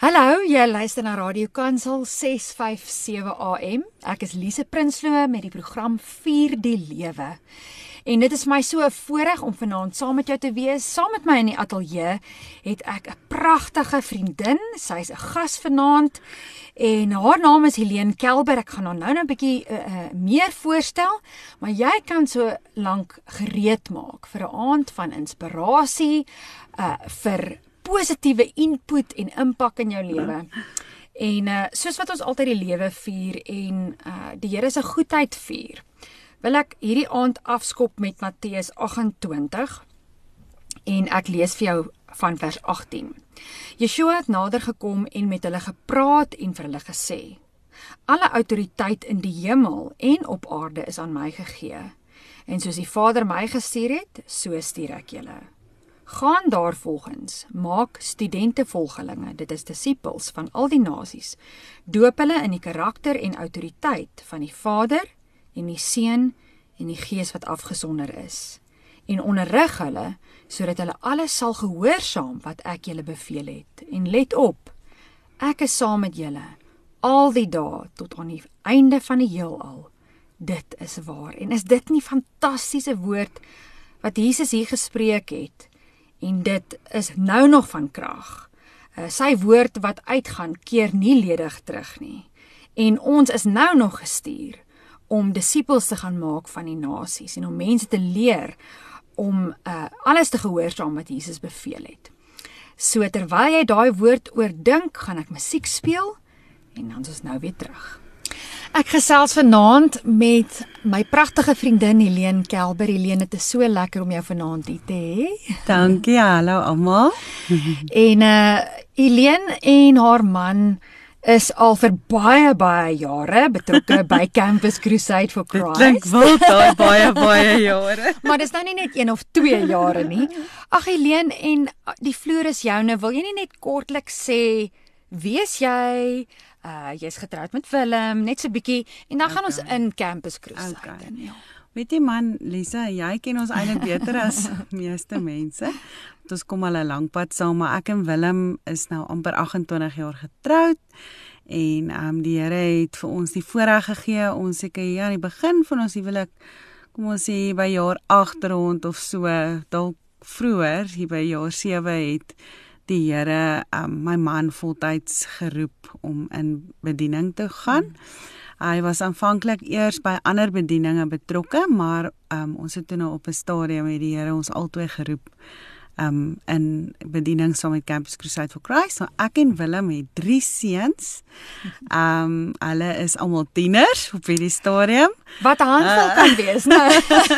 Hallo, jy luister na Radio Kansel 657 AM. Ek is Lise Prinsloo met die program Vier die Lewe. En dit is my so 'n voorreg om vanaand saam met jou te wees. Saam met my in die ateljee het ek 'n pragtige vriendin. Sy's 'n gas vanaand en haar naam is Helene Kelber. Ek gaan haar nou net 'n bietjie uh, uh, meer voorstel, maar jy kan so lank gereed maak vir 'n aand van inspirasie, uh vir positiewe input en impak in jou lewe. En uh soos wat ons altyd die lewe vier en uh die Here se goedheid vier wil ek hierdie aand afskop met Matteus 28 en ek lees vir jou van vers 18. Yeshua het nader gekom en met hulle gepraat en vir hulle gesê: Alle autoriteit in die hemel en op aarde is aan my gegee. En soos die Vader my gestuur het, so stuur ek julle. Gaan daarvolgens, maak studente volgelinge, dit is disippels van al die nasies. Doop hulle in die karakter en autoriteit van die Vader en die Seun en die Gees wat afgesonder is. En onderrig hulle sodat hulle alles sal gehoorsaam wat ek julle beveel het. En let op ek is saam met julle al die dae tot aan die einde van die heelal. Dit is waar. En is dit nie fantastiese woord wat Jesus hier gespreek het en dit is nou nog van krag uh, sy woord wat uitgaan keer nie ledig terug nie en ons is nou nog gestuur om disippels te gaan maak van die nasies en om mense te leer om uh, alles te gehoorsaam wat Jesus beveel het. So terwyl jy daai woord oordink, gaan ek musiek speel en dan is ons nou weer terug. Ek gesels vanaand met my pragtige vriendin Helene Kelber. Helene, dit is so lekker om jou vanaand hier te hê. Dankie, hallo almal. en uh Helene en haar man is al vir baie baie jare betrokke by Campus Crusade for Christ. Dit klink wild daai baie baie jare. maar dis nou nie net 1 of 2 jare nie. Ag Helene en uh, die vloer is joune. Wil jy nie net kortliks sê wie is jy? Uh jy's getroud met Willem, net so bietjie en dan okay. gaan ons in Campus Crusade. Okay. Ja. Weet jy man, Lisa, jy ken ons eintlik beter as meeste mense. Ons kom al 'n lang pad saam, maar ek en Willem is nou amper 28 jaar getroud. En ehm um, die Here het vir ons die voorreg gegee ons seker hier aan die begin van ons huwelik kom ons sê by jaar 8 rond of so dalk vroeër hier by jaar 7 het die Here um, my man voltyds geroep om in bediening te gaan. Hy was aanvanklik eers by ander bedieninge betrokke, maar um, ons het toe nou op 'n stadium met die Here ons albei geroep um in bediening saam met Campus Crusade for Christ. So ek en Willem het drie seuns. Um hulle is almal tieners op hierdie stadium. Wat handvol uh, kan wees, né?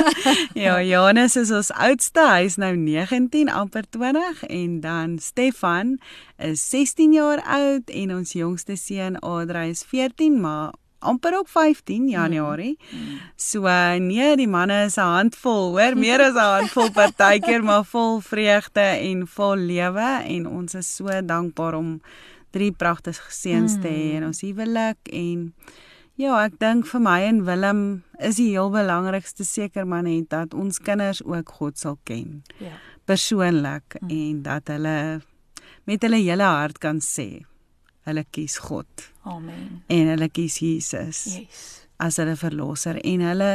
ja, Johannes is ons oudste. Hy's nou 19, amper 20 en dan Stefan is 16 jaar oud en ons jongste seun Adri is 14, maar amper ook 15 Januarie. Mm. mm. So nee, die manne is 'n handvol, hoor, meer as 'n handvol partykeer, maar vol vreugde en vol lewe en ons is so dankbaar om drie pragtige seuns te hê in ons huwelik en ja, ek dink vir my en Willem is die heel belangrikste seker maar net dat ons kinders ook God sal ken. Ja. Persoonlik mm. en dat hulle met hulle hele hart kan sê hulle kies God. Amen. En hulle kies Jesus. Yes. As hulle verlosser en hulle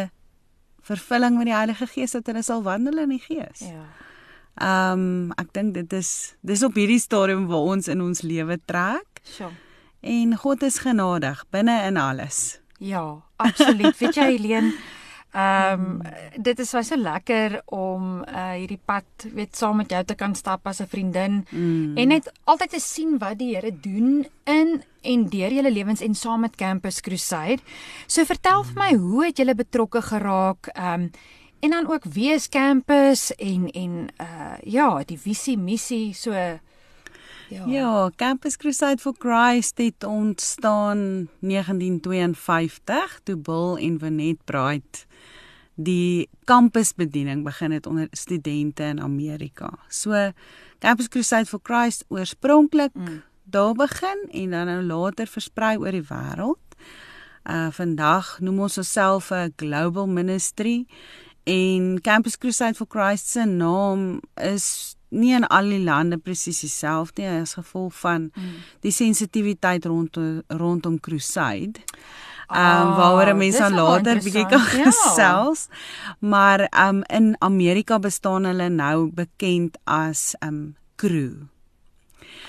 vervulling met die Heilige Gees dat hulle sal wandel in die Gees. Ja. Ehm um, ek dink dit is dis op hierdie stadium waar ons in ons lewe trek. Sjoe. En God is genadig binne in alles. Ja, absoluut. Weet jy Helene Ehm um, dit is so lekker om uh hierdie pad weet saam met jou te kan stap as 'n vriendin mm. en net altyd te sien wat die Here doen in en deur julle lewens en saam met Campus Crusade. So vertel vir my, hoe het julle betrokke geraak? Ehm um, en dan ook wie is Campus en en uh ja, die visie missie so Ja. ja, Campus Crusade for Christ het ontstaan 1952 toe Bill en Vanet Bright die kampusbediening begin het onder studente in Amerika. So Campus Crusade for Christ oorspronklik mm. daar begin en dan nou later versprei oor die wêreld. Uh vandag noem ons onsself 'n global ministry en Campus Crusade for Christ se naam is nie in al die lande presies dieselfde nie as gevolg van mm. die sensitiwiteit rondom rondom crusade. Ehm um, waaroor mense dan later bietjie kan ja. gesels. Maar ehm um, in Amerika bestaan hulle nou bekend as ehm um, crew.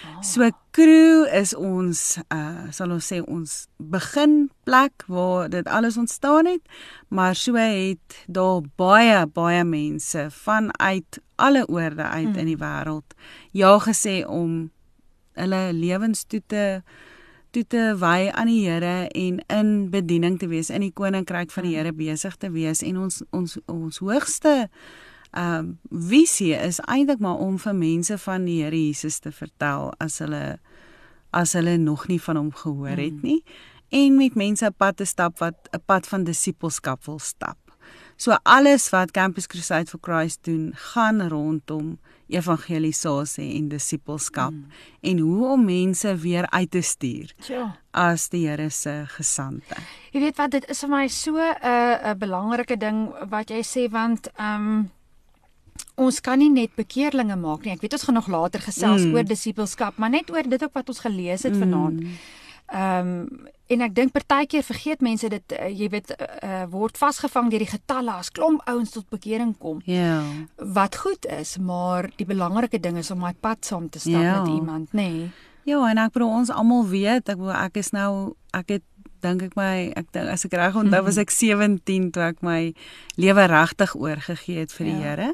Oh. So crew is ons uh sal ons sê ons beginplek waar dit alles ontstaan het, maar so het daar baie baie mense vanuit alle oorde uit hmm. in die wêreld ja gesê om hulle lewens toe te toe te wy aan die Here en in bediening te wees in die koninkryk van die hmm. Here besig te wees en ons ons ons hoogste ehm um, visie is eintlik maar om vir mense van die Here Jesus te vertel as hulle as hulle nog nie van hom gehoor het hmm. nie en met mense 'n pad te stap wat 'n pad van disippelskap wil stap. So alles wat Campus Crusade for Christ doen, gaan rondom evangelisasie en disippelskap mm. en hoe om mense weer uit te stuur. Ja. As die Here se gesande. Jy weet wat dit is vir my so 'n uh, 'n belangrike ding wat jy sê want ehm um, ons kan nie net bekeerlinge maak nie. Ek weet ons gaan nog later gesels mm. oor disippelskap, maar net oor dit ook wat ons gelees het mm. vanaand. Ehm um, en ek dink partykeer vergeet mense dit uh, jy weet uh, word vasgevang deur die getalle as klomp ouens tot bekering kom. Ja. Wat goed is, maar die belangrike ding is om my pad saam te stap ja. met iemand, nê. Nee. Ja, en ek bedoel ons almal weet, ek bedoel ek is nou ek het dink ek my ek dink as ek reg onthou was ek 17 toe ek my lewe regtig oorgegee het vir die ja. Here.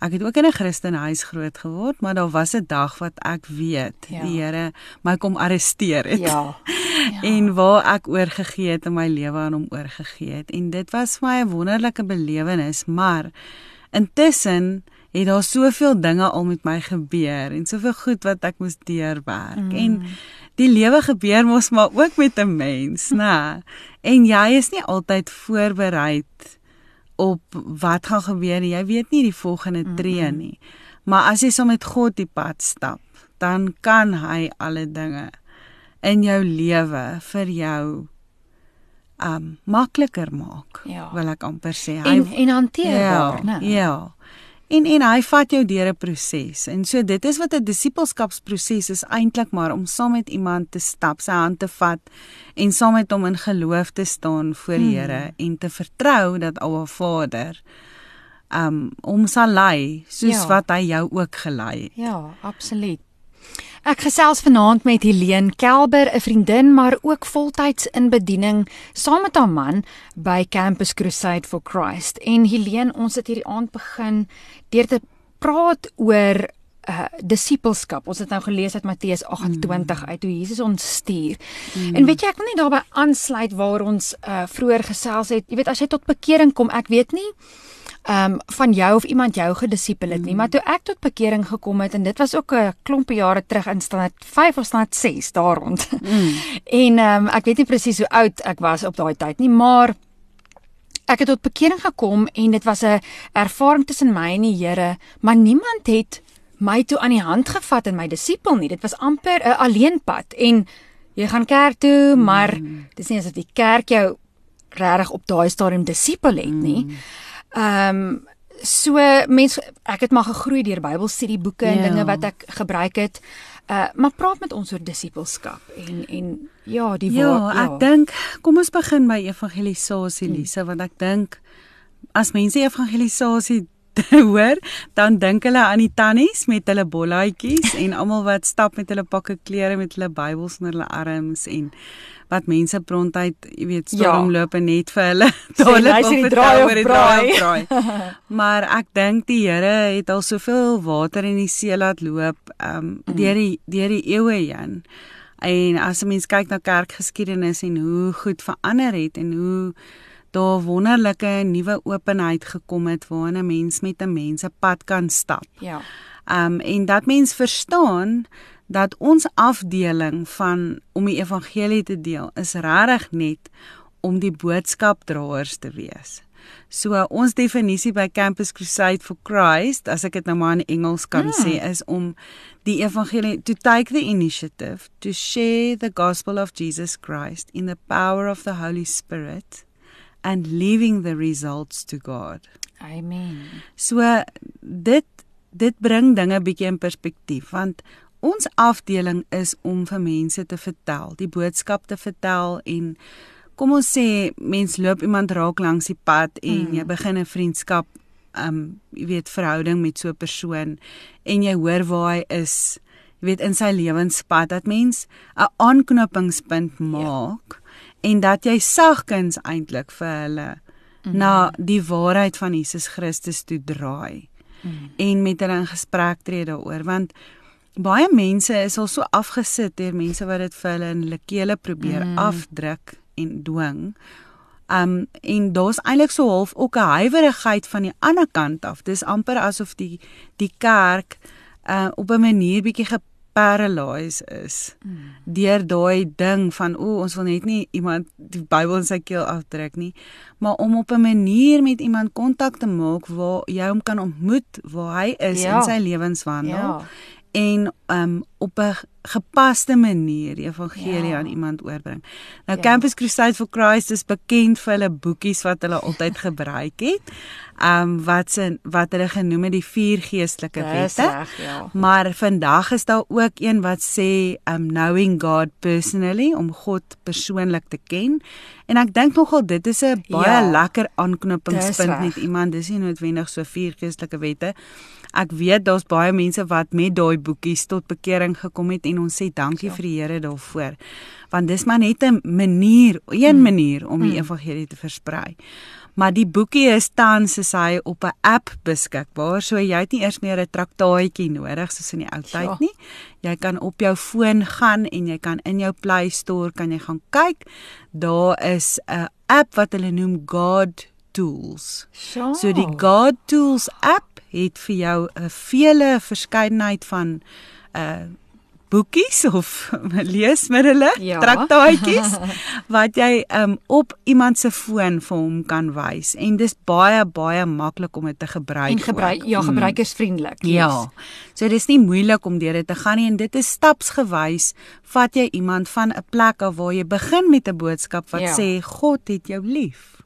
Ek het ook in 'n Christenhuis groot geword, maar daar was 'n dag wat ek weet ja. die Here my kom arresteer het. Ja. ja. en waar ek oorgegee het in my lewe aan hom oorgegee het. En dit was vir my 'n wonderlike belewenis, maar intussen het daar soveel dinge al met my gebeur en soveel goed wat ek moes deurwerk. Mm. En die lewe gebeur mos maar ook met 'n mens, né? En jy is nie altyd voorberei op wat gaan gebeur. Jy weet nie die volgende tree nie. Maar as jy saam so met God die pad stap, dan kan hy alle dinge in jou lewe vir jou um makliker maak. Ja. Wil ek amper sê. Hy en, en hanteerbaar, ja, né? Ja. En en hy vat jou deur 'n proses. En so dit is wat 'n disippelskapsproses is eintlik maar om saam met iemand te stap, sy hand te vat en saam met hom in geloof te staan voor die hmm. Here en te vertrou dat Alva Vader um hom sal lei soos ja. wat hy jou ook gelei het. Ja, absoluut. Ek gesels vanaand met Helene Kelber, 'n vriendin maar ook voltyds in bediening saam met haar man by Campus Crusade for Christ. En Helene, ons het hierdie aand begin deur te praat oor uh disippelskap. Ons het nou gelees uit Matteus 28 mm. uit hoe Jesus ons stuur. Mm. En weet jy, ek wil net daarbey aansluit waar ons uh vroeër gesels het. Jy weet as jy tot bekering kom, ek weet nie ehm um, van jou of iemand jou gedisipel het nie, mm. maar toe ek tot bekering gekom het en dit was ook 'n klompie jare terug in standaard 5 of standaard 6 daar rond. Mm. en ehm um, ek weet nie presies hoe oud ek was op daai tyd nie, maar ek het tot bekering gekom en dit was 'n ervaring tussen my en die Here, maar niemand het my toe aan die hand gevat en my disipel nie. Dit was amper 'n alleenpad en jy gaan kerk toe, maar mm. dis nie asof die kerk jou regtig op daai stadium disipel het nie. Mm. Ehm um, so mense ek het maar gegroei deur Bybelstudieboeke en ja. dinge wat ek gebruik het. Uh maar praat met ons oor disippelskap en en ja, die ja, woord ja. Ek dink kom ons begin by evangelisasie hmm. Lise want ek dink as mense evangelisasie hoor, dan dink hulle aan die tannies met hulle bollaatjies en almal wat stap met hulle pakke klere met hulle Bybels onder hulle arms en wat mense prontuit, jy weet, stormloop ja. net vir hulle dadelik wil vertrou oor die draai draai. maar ek dink die Here het al soveel water in die see laat loop, ehm um, mm. deur die deur die eeue heen. En as 'n mens kyk na kerkgeskiedenis en hoe goed verander het en hoe daar wonderlike nuwe openheid gekom het waarin 'n mens met 'n mens se pad kan stap. Ja. Ehm um, en dat mens verstaan dat ons afdeling van om die evangelie te deel is regtig net om die boodskapdraers te wees. So ons definisie by Campus Crusade for Christ, as ek dit nou maar in Engels kan hmm. sê, is om die evangelie to take the initiative to share the gospel of Jesus Christ in the power of the Holy Spirit and leaving the results to God. Amen. So dit dit bring dinge bietjie in perspektief want ons afdeling is om vir mense te vertel, die boodskap te vertel en kom ons sê mens loop iemand raak langs die pad en mm. jy begin 'n vriendskap um jy weet verhouding met so 'n persoon en jy hoor waar hy is jy weet in sy lewenspad dat mens 'n aanknopingspunt ja. maak ja. En dat jy sagkens eintlik vir hulle mm. na die waarheid van Jesus Christus toe draai mm. en met hulle in gesprek tree daaroor want baie mense is al so afgesit deur mense wat dit vir hulle in hulle kele probeer mm. afdruk en dwing Um en daar's eintlik so half ook 'n huiwerigheid van die ander kant af. Dis amper asof die die kerk uh op 'n manier bietjie geparalyse is mm. deur daai ding van o, ons wil net nie iemand die Bybel in sy keel afdruk nie, maar om op 'n manier met iemand kontak te maak waar jy hom kan ontmoet waar hy is ja. in sy lewenswandel. Ja en um op 'n gepaste manier die evangelie ja. aan iemand oorbring. Nou ja. Campus Crusade for Christ is bekend vir hulle boekies wat hulle altyd gebruik het. Um wat se wat hulle genoem het die vier geestelike wette. Reg, ja. Maar vandag is daar ook een wat sê um knowing God personally om God persoonlik te ken. En ek dink nogal dit is 'n baie ja. lekker aanknopingspunt met iemand. Dis nie noodwendig so vier geestelike wette Ek weet daar's baie mense wat met daai boekies tot bekering gekom het en ons sê dankie ja. vir die Here daarvoor. Want dis maar net 'n manier, een hmm. manier om die hmm. evangelie te versprei. Maar die boekie is tans as hy op 'n app beskikbaar, so jy het nie eers meer 'n traktaatjie nodig soos in die ou tyd ja. nie. Jy kan op jou foon gaan en jy kan in jou Play Store kan jy gaan kyk. Daar is 'n app wat hulle noem God Tools. So die God Tools app het vir jou 'n vele verskeidenheid van uh boekies of leesmiddels, ja. traktaatjies wat jy um op iemand se foon vir hom kan wys en dis baie baie maklik om dit te gebruik. En gebruik ja, mm. gebruikersvriendelik. Mm. Ja. So dis nie moeilik om deur dit te gaan nie en dit is stapsgewys vat jy iemand van 'n plek af waar jy begin met 'n boodskap wat ja. sê God het jou lief.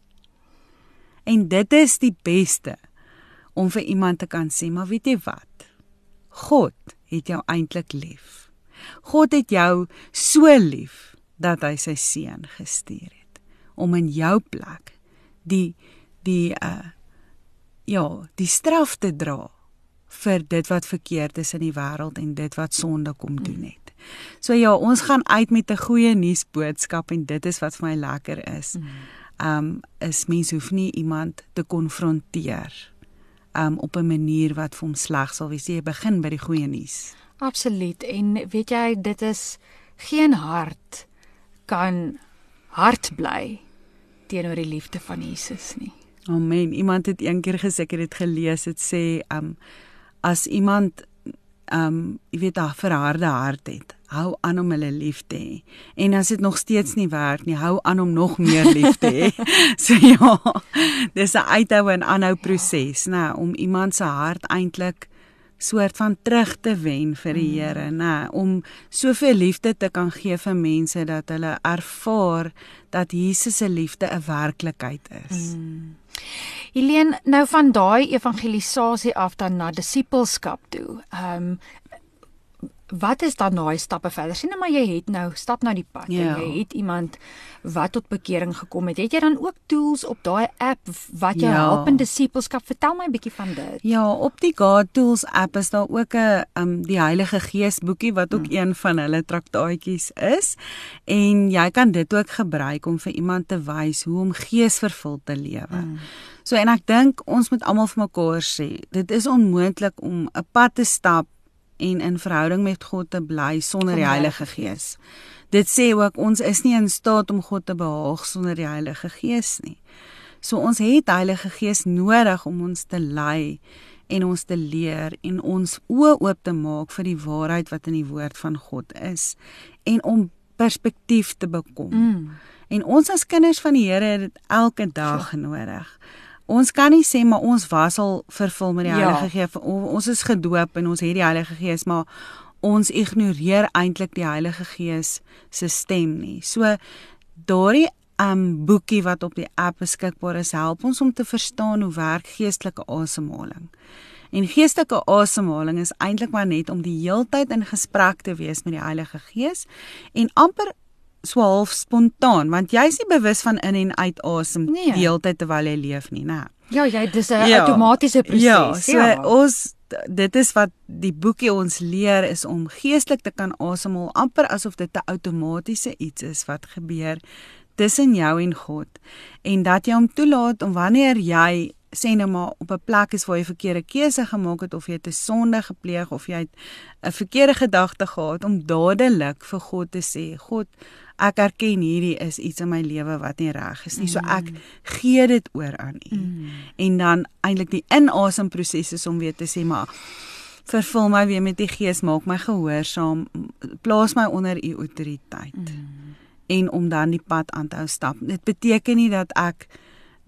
En dit is die beste om vir iemand te kan sê, maar weet jy wat? God het jou eintlik lief. God het jou so lief dat hy sy seun gestuur het om in jou plek die die uh ja, die straf te dra vir dit wat verkeerd is in die wêreld en dit wat sonde kom doen het. So ja, ons gaan uit met 'n goeie nuusboodskap en dit is wat vir my lekker is. Um is mense hoef nie iemand te konfronteer um, op 'n manier wat vir hom sleg sal wees. Jy begin by die goeie nuus. Absoluut. En weet jy, dit is geen hart kan hart bly teenoor die liefde van Jesus nie. Amen. Iemand het eendag gesê ek het dit gelees, dit sê um as iemand um jy weet 'n verharde hart het, hou aan om hulle lief te hê. En as dit nog steeds nie werk nie, hou aan om nog meer lief te hê. so ja, dis 'n uithou en aanhou proses, nê, om iemand se hart eintlik soort van terug te wen vir die mm. Here, nê, om soveel liefde te kan gee vir mense dat hulle ervaar dat Jesus se liefde 'n werklikheid is. Mm. Helene, nou van daai evangelisasie af dan na disippelskap toe. Ehm um, wat is dan daai stappe verder? Sien nou maar jy het nou stap nou die pad ja. en jy het iemand wat tot bekering gekom het. Het jy dan ook tools op daai app wat jou ja. help in disippelskap? Vertel my 'n bietjie van dit. Ja, op die God Tools app is daar ook 'n um die Heilige Gees boekie wat ook hmm. een van hulle traktaatjies is en jy kan dit ook gebruik om vir iemand te wys hoe om geesvervuld te lewe. Hmm. So en ek dink ons moet almal vir mekaar sê, dit is onmoontlik om 'n pad te stap en in verhouding met God te bly sonder die Heilige Gees. Dit sê ook ons is nie in staat om God te behaag sonder die Heilige Gees nie. So ons het Heilige Gees nodig om ons te lei en ons te leer en ons oë oop te maak vir die waarheid wat in die woord van God is en om perspektief te bekom. Mm. En ons as kinders van die Here het dit elke dag so. nodig. Ons kan nie sê maar ons was al vervul met die ja. Heilige Gees. Ons is gedoop en ons het die Heilige Gees, maar ons ignoreer eintlik die Heilige Gees se stem nie. So daardie um boekie wat op die app beskikbaar is, help ons om te verstaan hoe werk geestelike asemhaling. En geestelike asemhaling is eintlik maar net om die heeltyd in gesprek te wees met die Heilige Gees en amper so half spontaan want jy's nie bewus van in en uit asem Nee. die heeltyd terwyl jy leef nie, né? Ja, jy dis 'n Ja. outomatiese proses. Ja, so ons dit is wat die boekie ons leer is om geestelik te kan asemhaal amper asof dit 'n outomatiese iets is wat gebeur tussen jou en God en dat jy hom toelaat om wanneer jy sê nou maar op 'n plek is waar jy verkeerde keuse gemaak het of jy het 'n sonde gepleeg of jy het 'n verkeerde gedagte gehad om dadelik vir God te sê God ek erken hierdie is iets in my lewe wat nie reg is nie. So ek gee dit oor aan U. Mm. en dan eintlik die inasemproses is om weer te sê maar vervul my weer met die gees maak my gehoorsaam plaas my onder u autoriteit. Mm. en om dan die pad aan te hou stap. Dit beteken nie dat ek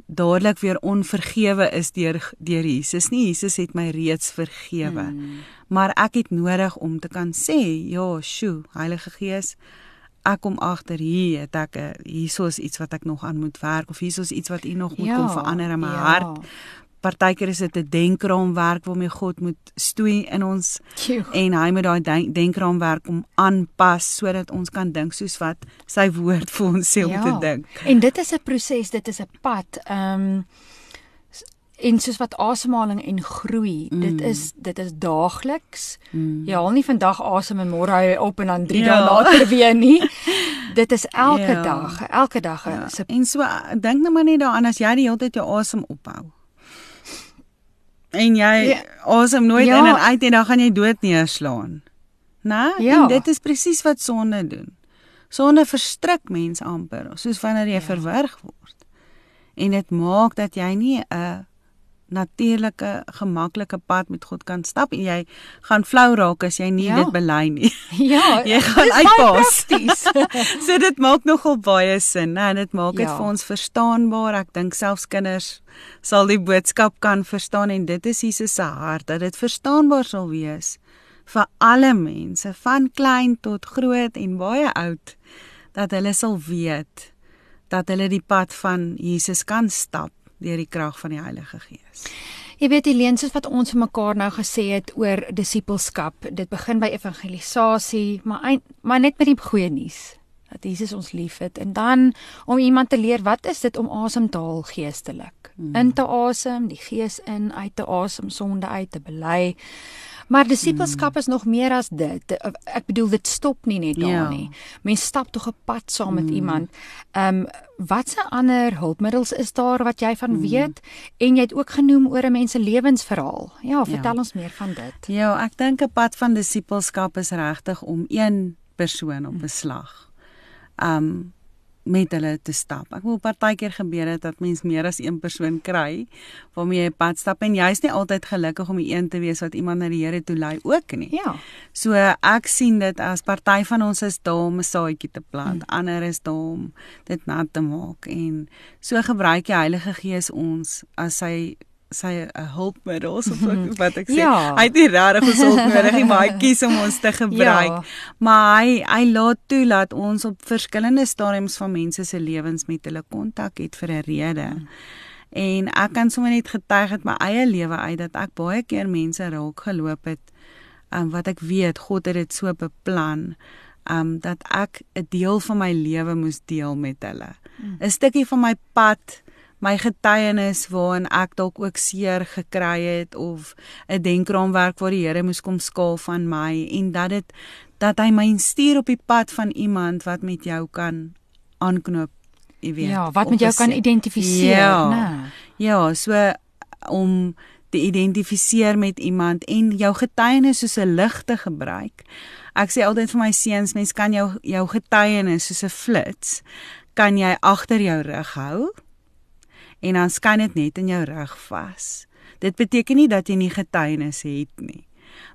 dadelik weer onvergewe is deur deur Jesus nie. Jesus het my reeds vergewe. Mm. maar ek het nodig om te kan sê ja sjoe Heilige Gees ek kom agter hier het ek 'n hiersoos iets wat ek nog aan moet werk of hiersoos iets wat u nog moet Ja, kom verander in my ja. hart partykeer is dit 'n denkraamwerk waarmee God moet stoei in ons Tjoe. en hy moet daai denk, denkraamwerk om aanpas sodat ons kan dink soos wat sy woord vir ons sê om te dink. En dit is 'n proses, dit is 'n pad. Ehm um, en soos wat asemhaling en groei, mm. dit is dit is daagliks. Mm. Jy haal nie vandag asem en môre jy op en dan 3 Ja. dae later weer nie. Dit is elke Ja. dag, elke dag Ja. se En so dink nou maar net daaraan as jy die hele tyd jou asem ophou. En jy Ja. asem nooit Ja. in en uit en dan gaan jy dood neerslaan. Né? Ja. En dit is presies wat sonde doen. Sonde verstrik mens amper, soos wanneer jy ja. verwrig word. En dit maak dat jy nie 'n natuurlike, gemaklike pad met God kan stap en jy gaan flou raak as jy nie Ja. dit bely nie. Ja, Jy gaan uitpas. so dit maak nogal baie sin, né? Dit maak dit Ja. vir ons verstaanbaar. Ek dink selfs kinders sal die boodskap kan verstaan en dit is Jesus se hart dat dit verstaanbaar sal wees vir alle mense van klein tot groot en baie oud dat hulle sal weet dat hulle die pad van Jesus kan stap deur die krag van die Heilige Gees. Jy weet Helene, soos wat ons vir mekaar nou gesê het oor disippelskap, dit begin by evangelisasie, maar ein, maar net met die goeie nuus dat Jesus ons liefhet en dan om iemand te leer wat is dit om asem te haal geestelik. Hmm. In te asem, die gees in, uit te asem, sonde uit te bely. Maar disippelskap hmm. is nog meer as dit. Ek bedoel dit stop nie net daar Ja. nie. Mens stap tog 'n pad saam met hmm. iemand. Ehm um, watse ander hulpmiddels is daar wat jy van weet? En jy het ook genoem oor 'n mens se lewensverhaal. Ja, vertel Ja. ons meer van dit. Ja, ek dink 'n pad van disippelskap is regtig om een persoon op 'n slag um met hulle te stap. Ek wil partykeer gebeur het dat mens meer as een persoon kry waarmee jy pad stap en jy's nie altyd gelukkig om die een te wees wat iemand na die Here toe lei ook nie. Ja. So ek sien dit as party van ons is daar om 'n saadjie te plant, hmm. ander is daar om dit nat te maak en so gebruik die Heilige Gees ons as sy sy 'n hulpmiddel of wat, wat ek sê. Ja. Hy het nie regtig ons hulp nodig nie, maar hy kies om ons te gebruik. Ja. Maar hy hy laat toe dat ons op verskillende stadiums van mense se lewens met hulle kontak het vir 'n rede. Hmm. En ek kan sommer net getuig uit my eie lewe uit dat ek baie keer mense raak geloop het um, wat ek weet God het dit so beplan um dat ek 'n deel van my lewe moes deel met hulle. 'n mm. Stukkie van my pad, my getuienis waarin ek dalk ook seer gekry het of 'n denkraamwerk waar die Here moes kom skaal van my en dat dit dat hy my stuur op die pad van iemand wat met jou kan aanknoop, jy weet. Ja, wat met jou kan identifiseer, ja, né? Ja, so om te identifiseer met iemand en jou getuienis soos 'n lig te gebruik. Ek sê altyd vir my seuns, mens kan jou jou getuienis soos 'n flits kan jy agter jou rug hou en dan skyn dit net in jou rug vas. Dit beteken nie dat jy nie getuienis het nie.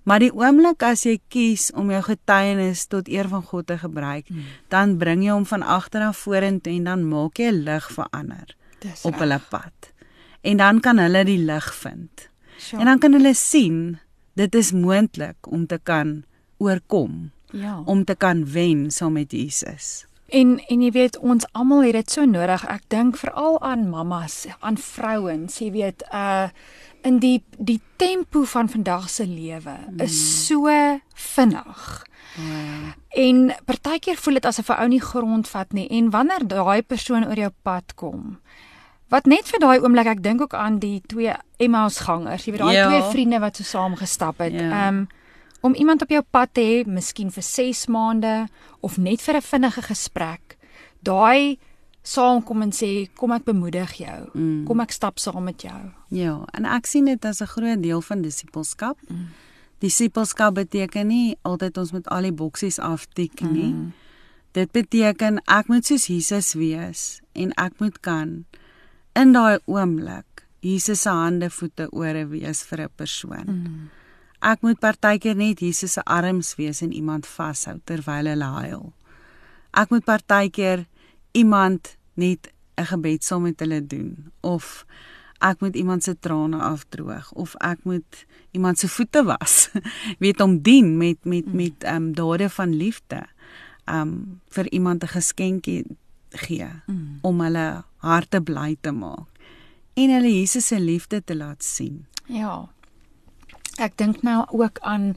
Maar die oomblik as jy kies om jou getuienis tot eer van God te gebruik, hmm. dan bring jy hom van agter af vorentoe en dan maak jy lig vir ander Dis op hulle pad. En dan kan hulle die lig vind. Sure. En dan kan hulle sien dit is moontlik om te kan oorkom, ja. om te kan wen saam met Jesus. En en jy weet ons almal het dit so nodig. Ek dink veral aan mammas, aan vrouens, jy weet, uh in die die tempo van vandag se lewe mm. is so vinnig. Ja. En partykeer voel dit asof 'n ou nie grond vat nie en wanneer daai persoon oor jou pad kom. Wat net vir daai oomblik ek dink ook aan die twee Emmaus gangers, jy weet daai Ja. twee vriende wat so saam gestap het. Ehm Ja. um, om iemand op jou pad te hê, miskien vir 6 maande of net vir 'n vinnige gesprek. Daai saamkom en sê kom ek bemoedig jou. Mm. Kom ek stap saam met jou. Ja, en ek sien dit as 'n groot deel van disippelskap. Mm. Disippelskap beteken nie altyd ons moet al die boksies aftik nie. Mm. Dit beteken ek moet soos Jesus wees en ek moet kan in daai oomblik Jesus se hande, voete, ore wees vir 'n persoon. Mm. Ek moet partykeer net Jesus se arms wees en iemand vashou terwyl hulle huil. Ek moet partykeer iemand net 'n gebed saam met hulle doen of ek moet iemand se trane afdroog of ek moet iemand se voete was. weet om dien met met met ehm um, dade van liefde. Ehm um, vir iemand 'n geskenkie gee Mm. om hulle harte bly te maak en hulle Jesus se liefde te laat sien. Ja. Ek dink nou ook aan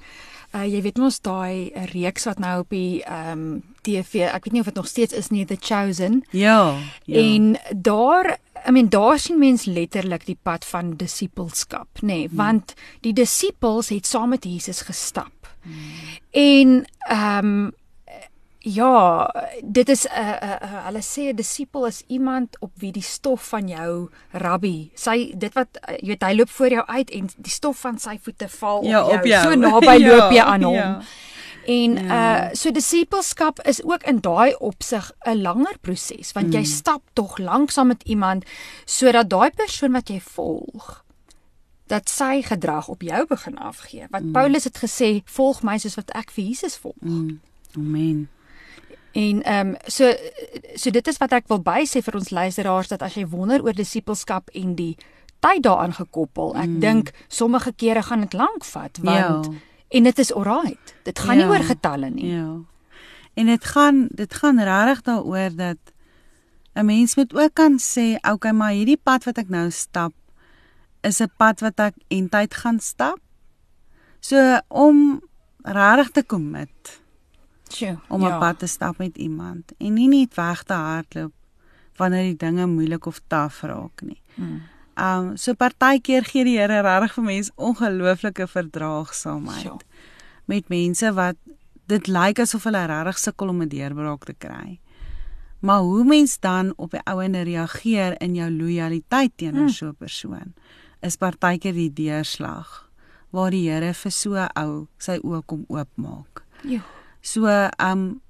uh, jy weet mos daai reeks wat nou op die ehm um, TV, ek weet nie of dit nog steeds is nie, The Chosen. Ja. ja. En daar, I mean daar sien mens letterlik die pad van disippelskap, nê, nee, hmm. want die disippels het saam met Jesus gestap. Hmm. En ehm um, ja, dit is 'n uh, uh, uh, hulle sê 'n disipel is iemand op wie die stof van jou rabbi, sy dit wat uh, jy weet hy loop voor jou uit en die stof van sy voete val Ja, op jou. op jou. So naby Ja, loop jy aan hom. ja. En Ja. uh so disippelskap is ook in daai opsig 'n langer proses want jy Mm. stap tog lank saam met iemand sodat daai persoon wat jy volg dat sy gedrag op jou begin afgee. Wat mm. Paulus het gesê, volg my soos wat ek vir Jesus volg. Mm. Amen. En ehm um, so so dit is wat ek wil bysê vir ons luisteraars dat as jy wonder oor disippelskap en die tyd daaraan gekoppel, ek mm. dink sommige kere gaan dit lank vat want Ja. en dit is alright. Dit gaan ja. nie Ja. oor getalle nie. Ja. En dit gaan dit gaan regtig daaroor dat 'n mens moet ook kan sê, okay, maar hierdie pad wat ek nou stap is 'n pad wat ek en tyd gaan stap. So om regtig te commit Sjoe, om ja. pad te stap met iemand en nie net weg te hardloop wanneer die dinge moeilik of taaf raak nie. Hmm. Um so partykeer gee die Here regtig vir mense ongelooflike verdraagsaamheid Sjoe. met mense wat dit lyk asof hulle regtig sukkel om 'n deurbraak te kry. Maar hoe mens dan op die ouene reageer in jou lojaliteit teenoor Hmm. so 'n persoon is partykeer die deurslag waar die Here vir so 'n ou sy oë kom oopmaak. Jo. So, um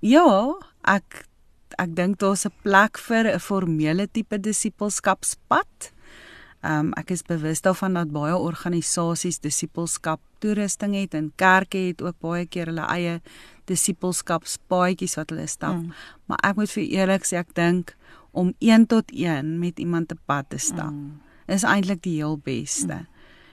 ja, ek ek dink daar's 'n plek vir 'n formele tipe disippelskapspad. Um ek is bewus daarvan dat baie organisasies disippelskap toerusting het en kerke het ook baie keer hulle eie disippelskapspaadjies wat hulle stap. Mm. Maar ek moet vir eerlik sê ek dink om 1 tot 1 met iemand te pad te stap Mm. is eintlik die heel beste.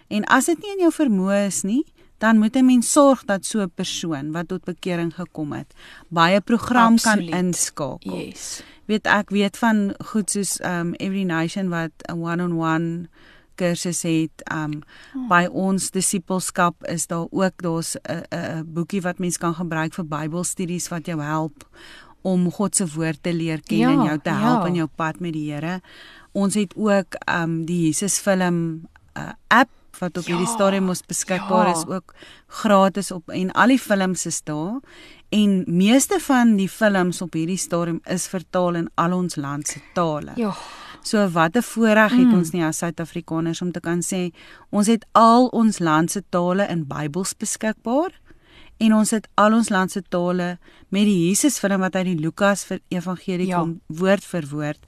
En as dit nie in jou vermoë is nie, dan moet 'n mens sorg dat so 'n persoon wat tot bekering gekom het, baie program Absoluut. kan inskakel. Yes. Weet ek weet van goed soos um Every Nation wat 'n one-on-one kursus het. Um Oh. by ons disippelskap is daar ook daar's 'n 'n boekie wat mens kan gebruik vir Bybelstudies wat jou help om God se woord te leer ken Ja, en jou te help ja. in jou pad met die Here. Ons het ook um die Jesus film uh, app wat op Ja, hierdie stadium ons beskikbaar ja. is ook gratis op en al die films is daar en meeste van die films op hierdie stadium is vertaal in al ons land se tale. Ja. So wat 'n voorreg het Mm. ons nie as Suid-Afrikaners om te kan sê ons het al ons land se tale in Bybels beskikbaar en ons het al ons land se tale met die Jesus film wat uit die Lukas vir evangelie Ja. kom woord vir woord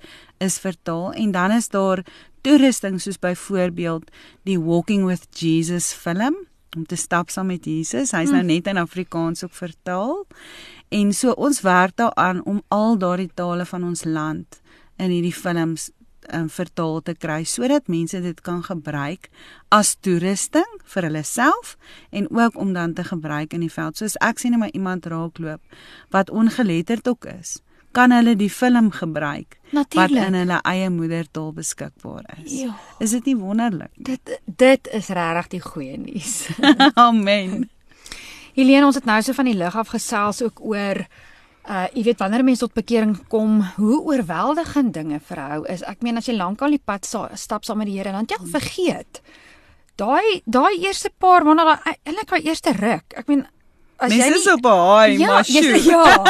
is vertaal en dan is daar toerusting soos byvoorbeeld die Walking with Jesus film om te stap saam met Jesus. Hy's nou Mm. net in Afrikaans ook vertaal. En so ons werk daaraan om al daardie tale van ons land in hierdie films um, vertaal te kry sodat mense dit kan gebruik as toerusting vir hulle self en ook om dan te gebruik in die veld. Soos ek sien net maar iemand raakloop wat ongeletterd ook is, kan hulle die film gebruik wat Natuurlik. in hulle eie moedertaal beskikbaar is. Ja. Is dit nie wonderlik? Dit dit is regtig die goeie nuus. Amen. Helene, ons het nou so van die lig af gesels ook oor uh jy weet wanneer 'n mens tot bekering kom, hoe oorweldigend dinge vir hou is. Ek meen as jy lankal die pad sa, stap saam met die Here, dan jy al vergeet. Daai daai eerste paar maande, daai eintlik daai eerste ruk. Ek meen as jy Mense nie is op 'n haai, ja, maar jy's sjoe. ja.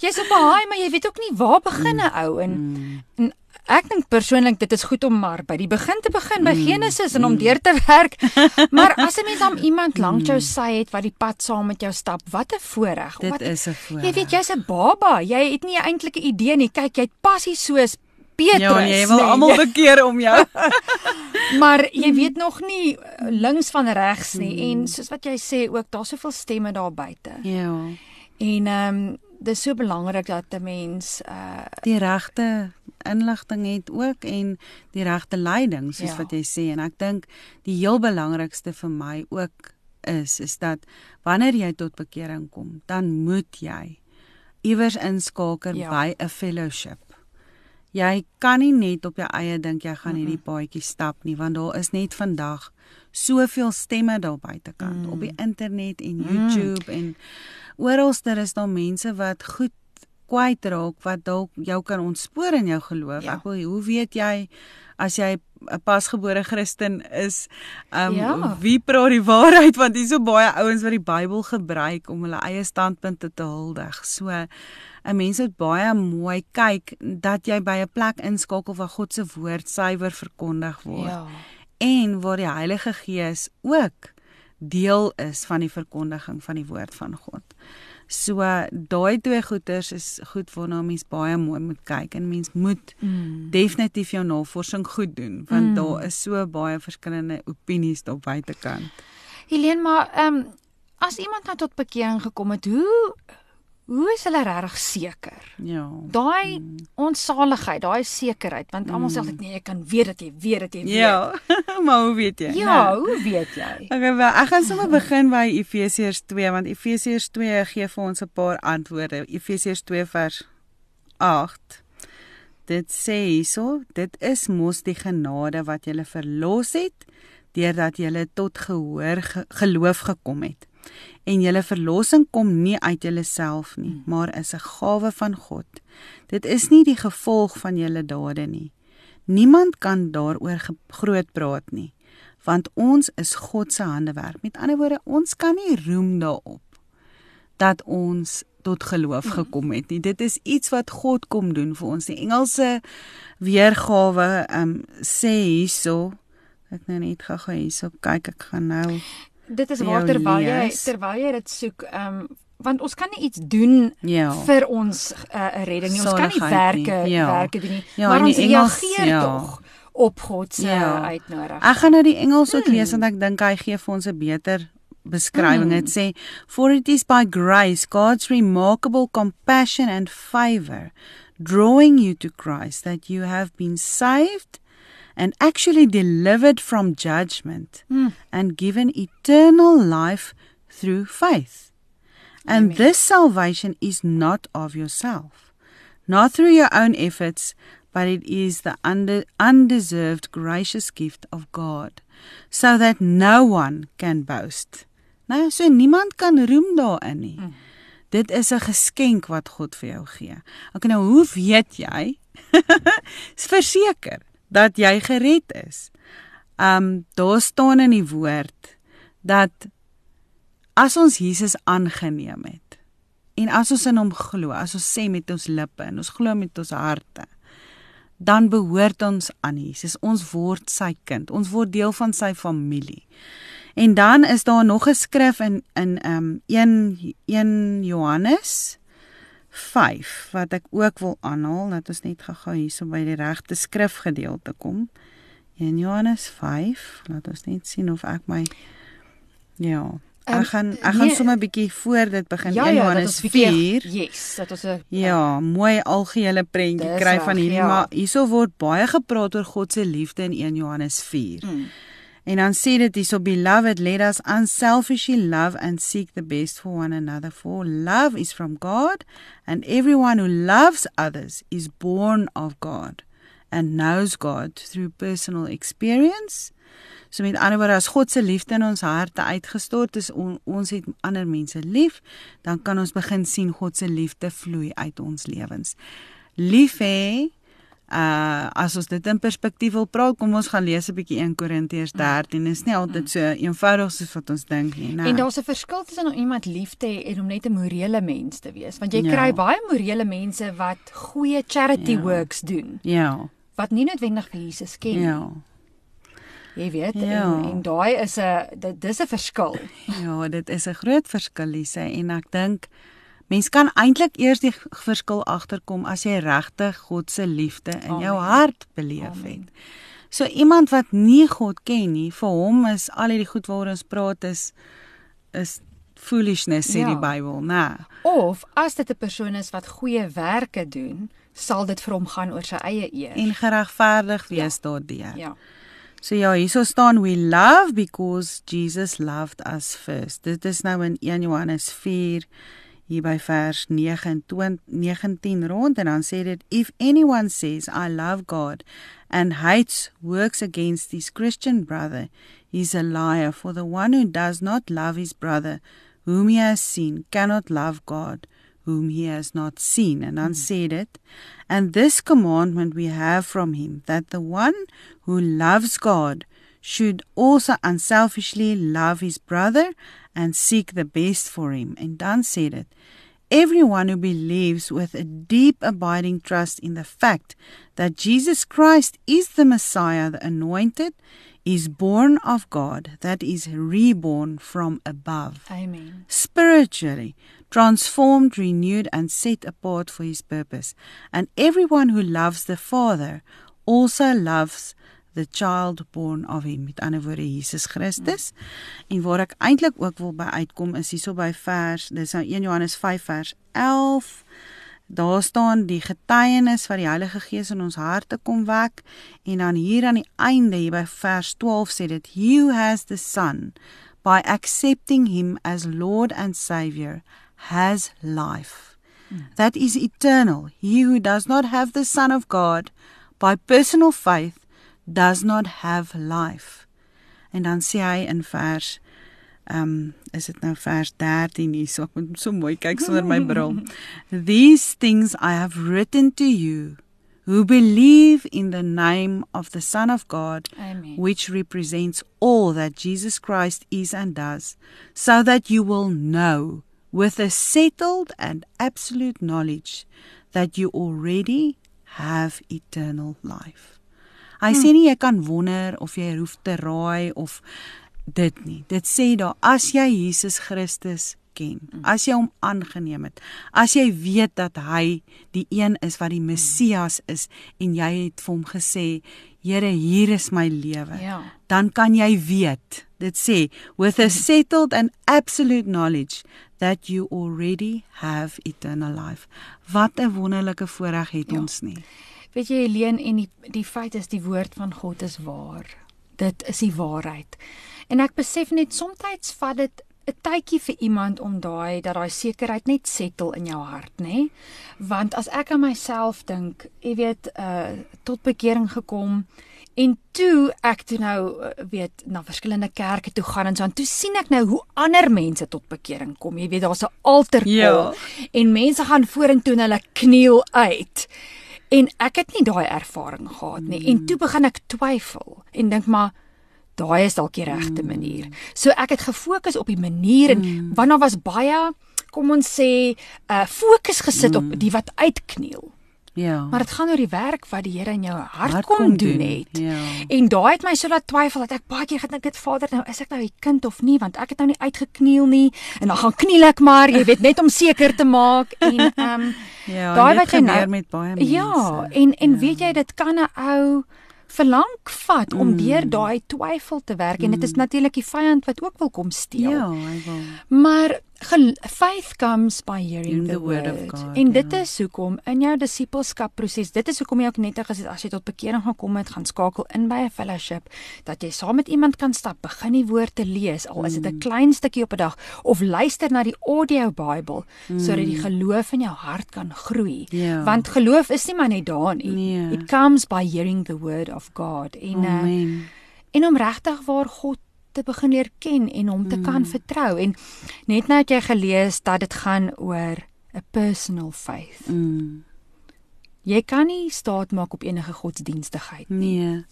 Jy's op 'n haai, maar jy weet ook nie waar begin 'n ou en, Mm. en ek dink persoonlik dit is goed om maar by die begin te begin Mm. by Genesis en om deur te werk. maar as 'n mens dan iemand langs jou sy het wat die pad saam met jou stap, wat 'n voorreg. Dit wat, is 'n Jy voorreg. weet jy's 'n baba. Jy het nie 'n eintlike idee nie. Kyk, jy't passie soos Petrus. Ja, jy wil nee. almal bekeer om jou. maar jy weet nog nie eh, links van regs nie Mm. en soos wat jy sê ook daar's soveel stemme daar buite. ja. En ehm um, dis so belangrik dat 'n mens uh Die regte inligting het ook en die regte leiding soos Ja. wat jy sê en ek dink die heel belangrikste vir my ook is is dat wanneer jy tot bekering kom, dan moet jy iewers inskakel Ja. by 'n fellowship. Jy kan nie net op jou eie dink jy gaan hierdie paadjie stap nie want daar is net vandag soveel stemme daar buitekant Mm. op die internet en YouTube en oralste is daar mense wat goed kwyt raak wat dalk jou kan ontspoor in jou geloof. Ja. Ek wil hoe weet jy as jy 'n pasgebore Christen is, um Ja. wie praat die waarheid want hier's so baie ouens wat die Bybel gebruik om hulle eie standpunte te huldig. So 'n mens moet baie mooi kyk dat jy by 'n plek inskakel waar God se woord suiwer verkondig word ja. en waar die Heilige Gees ook deel is van die verkondiging van die woord van God. So daai twee goeters is goed waarna mens baie mooi moet kyk en mens moet Mm. definitief jou navorsing goed doen want Mm. daar is so baie verskillende opinies daar buitekant. Helene, maar ehm um, as iemand nou tot bekering gekom het, hoe hoe is hulle regtig seker? Ja. Daai onsaligheid, daai sekerheid, want almal sê altyd nee, ek kan weet dat jy weet dat jy weet. Ja, maar hoe weet jy? Ja, Nou, hoe weet jy? Okay, wel, ek gaan sommer begin by Efesiërs 2 want Efesiërs 2 gee vir ons 'n paar antwoorde. Efesiërs 2 vers 8. Dit sê hierso, dit is mos die genade wat julle verlos het deurdat julle tot gehoor ge, geloof gekom het. En julle verlossing kom nie uit julleself nie, maar is 'n gawe van God. Dit is nie die gevolg van julle dade nie. Niemand kan daaroor groot praat nie want ons is God se handewerk. Met ander woorde, ons kan nie roem daarop dat ons tot geloof gekom het nie. Dit is iets wat God kom doen vir ons. Die Engelse weergawe um sê hierso ek nou net gou-gou hierso kyk ek gaan nou Dit is waar terwyl jy lees. terwyl jy dit soek, ehm um, want ons kan nie iets doen ja. vir ons 'n uh, redding nie. Ons kan nie Zaligheid nie. werke Ja. werke doen nie. Ja, maar ons Engels, reageer ja. tog op God se Ja. uitnodiging. Ek gaan nou die Engels ook lees Hmm. want ek dink hy gee vir ons 'n beter beskrywing. Dit sê for it is by grace God's remarkable compassion and favor drawing you to Christ that you have been saved and actually delivered from judgment Hmm. and given eternal life through faith. And Amen. this salvation is not of yourself, not through your own efforts, but it is the unde- undeserved gracious gift of God, so that no one can boast. Nou, so niemand kan roem daarin nie. Mm. Dit is 'n geskenk wat God vir jou gee. Okay, nou hoe weet jy? Is verseker dat jy gered is. Um daar staan in die woord dat as ons Jesus aangeneem het en as ons in hom glo, as ons sê met ons lippe en ons glo met ons harte, dan behoort ons aan Jesus. Ons word sy kind. Ons word deel van sy familie. En dan is daar nog 'n skrif in in um 1 1 Johannes 5 wat ek ook wil aanhaal dat ons net gou-gou hierso by die regte skrifgedeelte kom. 1 Johannes 5, laat ons net sien of ek my ja, ek Ehm, gaan ek gaan nee. sommer 'n bietjie voor dit begin. ja, 1 ja, Johannes bietjie- 4. Yes, dat ons 'n Ja, mooi algehele prentjie kry van hierdie, ja. maar hierso word baie gepraat oor God se liefde in 1 Johannes 4. Mm. En dan sê dit hierso beloved let us unselfishly love and seek the best for one another for love is from God and everyone who loves others is born of God and knows God through personal experience. So met ander woorde as God se liefde in ons harte uitgestort is on, ons het ander mense lief, dan kan ons begin sien God se liefde vloei uit ons lewens. Lief hê Uh as ons dit in perspektief wil praat, kom ons gaan lees 'n bietjie 1 Korintiërs 13. Dit is nie altyd so eenvoudig soos wat ons dink nie, né? En daar's 'n verskil tussen om iemand lief te hê en om net 'n morele mens te wees, want jy ja. kry baie morele mense wat goeie charity ja. works doen. Ja. Wat nie noodwendig vir Jesus ken nie. Ja. Jy weet, ja. en, en daai is 'n dit dis 'n verskil. Ja, dit is 'n groot verskil, Lise, en ek dink Mens kan eintlik eers die verskil agterkom as jy regtig God se liefde in jou Amen. hart beleef het. So iemand wat nie God ken nie, vir hom is al hierdie goed waaroor ons praat is is foolishness sê ja. die Bybel, né? Of as dit 'n persoon is wat goeie werke doen, sal dit vir hom gaan oor sy eie eer en geregverdig wees ja. daardeur. Ja. So ja, hierso staan we love because Jesus loved us first. Dit is nou in 1 Johannes 4 hier by vers 29 19 rond en dan sê dit if anyone says I love God and hates works against his Christian brother he's a liar. For the one who does not love his brother whom he has seen cannot love God whom he has not seen. And dan hmm. sê dit and this commandment we have from him that the one who loves God should also unselfishly love his brother and seek the best for him. En dan sê dit Everyone who believes with a deep abiding trust in the fact that Jesus Christ is the Messiah, the anointed, is born of God, that is reborn from above. Amen. Spiritually transformed, renewed, and set apart for his purpose. And everyone who loves the Father also loves the child born of him met ander woorde Jesus Christus. Mm. En waar ek eintlik ook wil by uitkom is hierso by vers dis nou 1 Johannes 5 vers 11. Daar staan die getuienis wat die Heilige Gees in ons harte kom wek en dan hier aan die einde hier by vers 12 sê dit you has the son by accepting him as lord and savior has life mm. that is eternal he who does not have the son of god by personal faith does not have life. En dan sê hy in vers ehm um, is dit nou vers 13 hier so ek moet so mooi kyk sonder my bril. These things I have written to you who believe in the name of the Son of God Amen. which represents all that Jesus Christ is and does so that you will know with a settled and absolute knowledge that you already have eternal life. Hy hmm. sê nie jy kan wonder of jy hoef te raai of dit nie. Dit sê daar as jy Jesus Christus ken, hmm. as jy hom aangeneem het, as jy weet dat hy die een is wat die hmm. Messias is en jy het vir hom gesê, Here, hier is my lewe. Ja. Dan kan jy weet. Dit sê with a settled and absolute knowledge that you already have eternal life. Wat 'n wonderlike voorreg het ja. ons nie. Weet jy Helene en die die feit is die woord van God is waar. Dit is die waarheid. En ek besef net soms vat dit 'n tydjie vir iemand om daai dat daai sekerheid net settle in jou hart, nê? Want as ek aan myself dink, jy weet, uh tot bekering gekom en toe ek toe nou uh, weet na verskillende kerke toe gaan en so en toe sien ek nou hoe ander mense tot bekering kom. Jy weet, daar's 'n altaar ja. en mense gaan vorentoe en hulle kniel uit. En ek het nie daai ervaring gehad nie. Mm. En toe begin ek twyfel en dink maar daai is dalk die regte mm. manier. So ek het gefokus op die manier en mm. wanneer was baie kom ons sê uh fokus gesit mm. op die wat uitkniel. Ja. Maar dit gaan oor die werk wat die Here in jou hart, hart kom, kom doen het. Ja. En daai het my so laat twyfel dat ek baie keer gedink het Vader, nou is ek nou 'n kind of nie want ek het nou nie uitgekniel nie en dan gaan kniel ek maar, jy weet net om seker te maak en ehm um, ja, daai wat jy nou met baie mense. Ja, en en ja. weet jy dit kan 'n ou verlang vat om mm. deur daai twyfel te werk en dit is mm. natuurlik die vyand wat ook wil kom steel. Ja, hy wil. Maar faith comes by hearing the, the word, word of God. En dit ja. is hoekom in jou disippelskap proses, dit is hoekom jy ook net gesê as jy tot bekering gaan kom het, gaan skakel in by 'n fellowship dat jy saam met iemand kan stap, begin die woord te lees, al is dit 'n mm. klein stukkie op 'n dag of luister na die audio Bybel mm. sodat die geloof in jou hart kan groei. Yeah. Ja. Want geloof is nie maar net daar nie. Nee. It comes by hearing the word of God. En uh, Amen. en om regtig waar God te begin leer ken en hom te mm. kan vertrou en net nou het jy gelees dat dit gaan oor 'n personal faith. Mm. Jy kan nie staat maak op enige godsdienstigheid nie. Nee.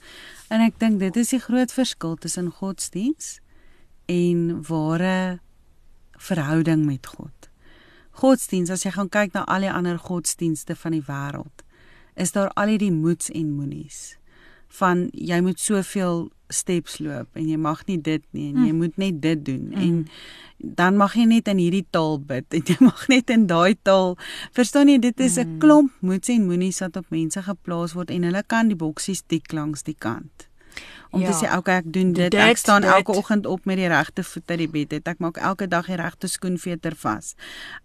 En ek dink dit is die groot verskil tussen godsdiens en ware verhouding met God. Godsdiens, as jy gaan kyk na al die ander godsdienste van die wêreld, is daar al hierdie moets en moenies van jy moet soveel steps loop en jy mag nie dit nie en jy mm. moet net dit doen mm. en dan mag jy net in hierdie taal bid en jy mag net in daai taal verstaan jy dit is 'n mm. klomp moets en moenies wat op mense geplaas word en hulle kan die boksies tik langs die kant om ja. te sê okay ek doen dit, dit ek staan dit. elke oggend op met die regte voet uit die bed het ek maak elke dag die regte skoenveter vas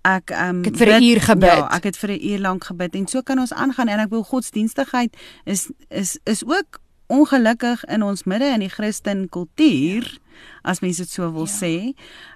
ek um, ek het vir 'n uur gebid ja ek het vir 'n uur lank gebid en so kan ons aangaan en ek wil godsdienstigheid is is is ook ongelukkig in ons midde in die Christen kultuur as mense dit so wil ja. sê.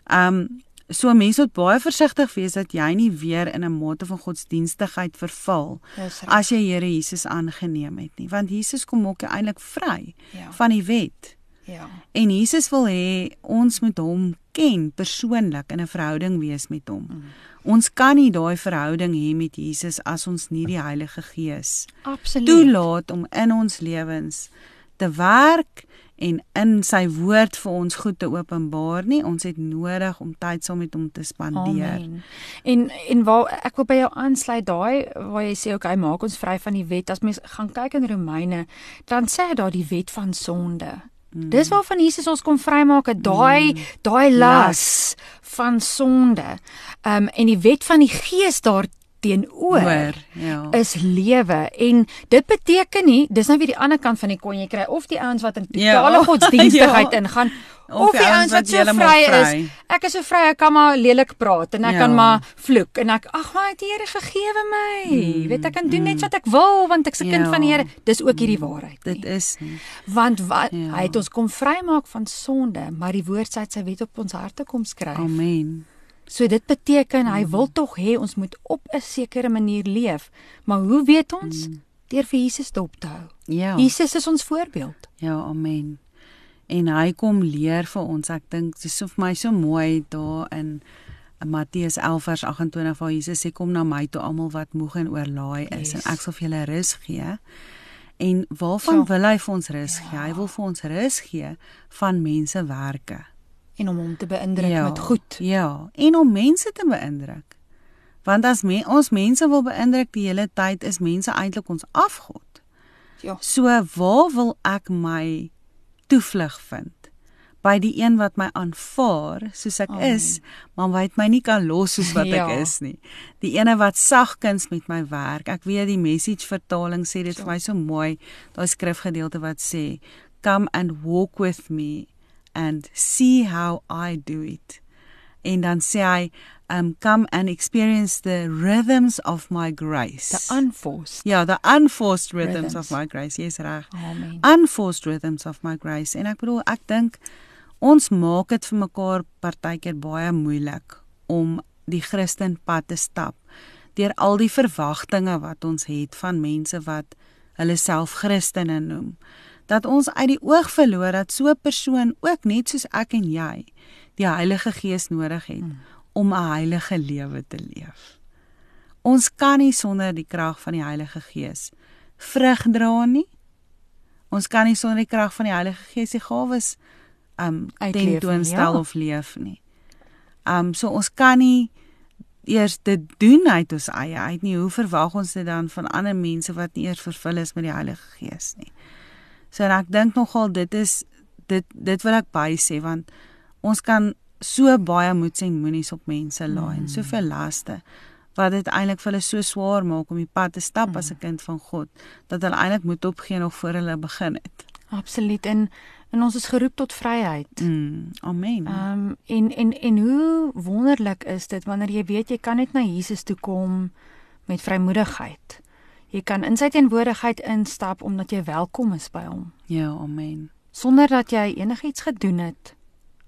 Um so mense moet baie versigtig wees dat jy nie weer in 'n mate van godsdienstigheid verval as jy Here Jesus aangeneem het nie, want Jesus kom ook eintlik vry ja. van die wet. Ja. En Jesus wil hê ons moet hom ken persoonlik in 'n verhouding wees met hom. Mm. Ons kan nie daai verhouding hê met Jesus as ons nie die Heilige Gees absoluut toelaat om in ons lewens te werk en in sy woord vir ons goed te openbaar nie. Ons het nodig om tyd saam met hom te spandeer. Amen. En en waar ek wil by jou aansluit daai waar jy sê okay, maak ons vry van die wet. As mens gaan kyk in Romeine, dan sê daar die wet van sonde. Mm. Dis waarvan Jesus ons kom vrymaak, daai mm. daai las van sonde. Ehm um, en die wet van die Gees daar teenoor ja. is lewe en dit beteken nie dis nou weer die ander kant van die kon jy kry of die ouens wat in ja. totale ja. godsdienstigheid ja. ingaan of, of die ouens wat, wat so vry is ek is so vry ek kan maar lelik praat en ek ja. kan maar vloek en ek ag maar die Here vergewe my mm, weet ek kan doen mm. net wat ek wil want ek's 'n ja. kind van die Here dis ook hierdie waarheid nie. dit is nie want wat ja. hy het ons kom vrymaak van sonde maar die woord sê sy wet op ons harte kom skryf amen So dit beteken hy wil mm. tog hê ons moet op 'n sekere manier leef. Maar hoe weet ons? Mm. Deur vir Jesus dop te hou. Ja. Jesus is ons voorbeeld. Ja, amen. En hy kom leer vir ons. Ek dink dis vir my so mooi daar in Matteus 11 vers 28 waar Jesus sê kom na my toe almal wat moeg en oorlaai is yes. en ek sal vir julle rus gee. En waarvan so. wil hy vir ons rus ja. gee? Hy wil vir ons rus gee van mensewerke en om hom te beïndruk ja, met goed. Ja, en om mense te beïndruk. Want as me, ons mense wil beïndruk die hele tyd is mense eintlik ons afgod. Ja. So waar wil ek my toevlug vind? By die een wat my aanvaar soos ek oh. is, maar wat my nie kan los soos wat ja. ek is nie. Die ene wat sagkens met my werk. Ek weet die message vertaling sê dit ja. vir my so mooi. Daai skrifgedeelte wat sê, "Come and walk with me and see how I do it. En dan sê hy, um come and experience the rhythms of my grace. The unforced. Ja, the unforced rhythms, rhythms. of my grace. Yes, reg. Amen. Unforced rhythms of my grace. En ek bedoel, ek dink ons maak dit vir mekaar partykeer baie moeilik om die Christen pad te stap deur al die verwagtinge wat ons het van mense wat hulle self Christene noem dat ons uit die oog verloor dat so 'n persoon ook net soos ek en jy die Heilige Gees nodig het hmm. om 'n heilige lewe te leef. Ons kan nie sonder die krag van die Heilige Gees vrug dra nie. Ons kan nie sonder die krag van die Heilige Gees die gawes um tentoonstel ja. of leef nie. Um so ons kan nie eers dit doen uit ons eie uit nie. Hoe verwag ons dit dan van ander mense wat nie eers vervul is met die Heilige Gees nie? So en ek dink nogal dit is dit dit wil ek by sê want ons kan so baie moeds en moenies op mense laai mm. en soveel laste wat dit eintlik vir hulle so swaar maak om die pad te stap mm. as 'n kind van God dat hulle eintlik moet opgee nog voor hulle begin het. Absoluut en En ons is geroep tot vryheid. Mm, amen. Ehm um, en en en hoe wonderlik is dit wanneer jy weet jy kan net na Jesus toe kom met vrymoedigheid. Jy kan in sy teenwoordigheid instap omdat jy welkom is by hom. Ja, amen. Sonder dat jy enigiets gedoen het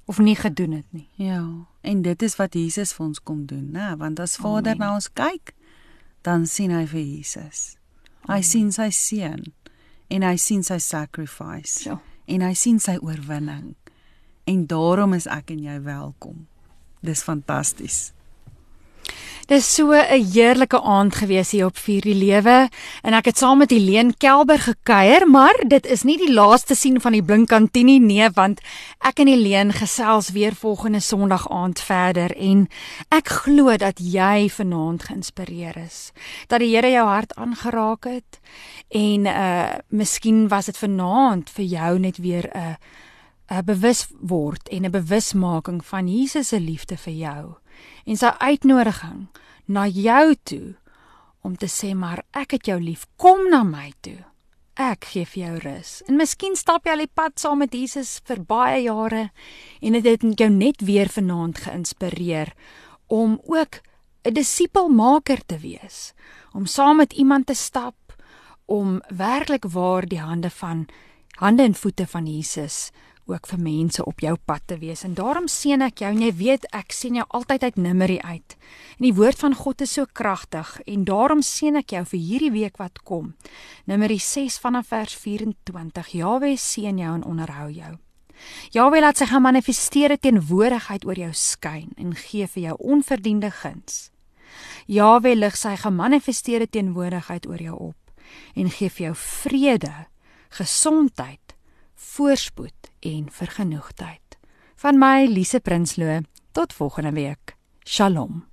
of nie gedoen het nie. Ja, en dit is wat Jesus vir ons kom doen, né? Want as Vader na ons kyk, dan sien hy vir Jesus. Hy Amen. sien sy seun en hy sien sy sacrifice. Ja. En hy sien sy oorwinning. En daarom is ek en jy welkom. Dis fantasties. Dis so 'n heerlike aand gewees hier op Vier die Lewe en ek het saam met Helene Kelber gekuier, maar dit is nie die laaste sien van die Blinkkantini nie, want ek en Helene gesels weer volgende Sondag aand verder en ek glo dat jy vanaand geïnspireer is, dat die Here jou hart aangeraak het en uh miskien was dit vanaand vir jou net weer 'n 'n bewus word en 'n bewusmaking van Jesus se liefde vir jou en sy uitnodiging na jou toe om te sê maar ek het jou lief kom na my toe. Ek gee vir jou rus. En miskien stap jy al die pad saam met Jesus vir baie jare en dit het jou net weer vanaand geïnspireer om ook 'n disipelmaker te wees om saam met iemand te stap om werklik waar die hande van hande en voete van Jesus ook vir mense op jou pad te wees. En daarom seën ek jou en jy weet ek sien jou altyd uit Numeri uit. En die woord van God is so kragtig en daarom seën ek jou vir hierdie week wat kom. Numeri 6 vanaf vers 24. Jaweh seën jou en onderhou jou. Jaweh laat sy gemanifesteerde teenwoordigheid oor jou skyn en gee vir jou onverdiende guns. Jaweh lig sy gemanifesteerde teenwoordigheid oor jou op en gee vir jou vrede, gesondheid, voorspoed en vergenoegdheid. Van my Lise Prinsloo tot volgende week. Shalom.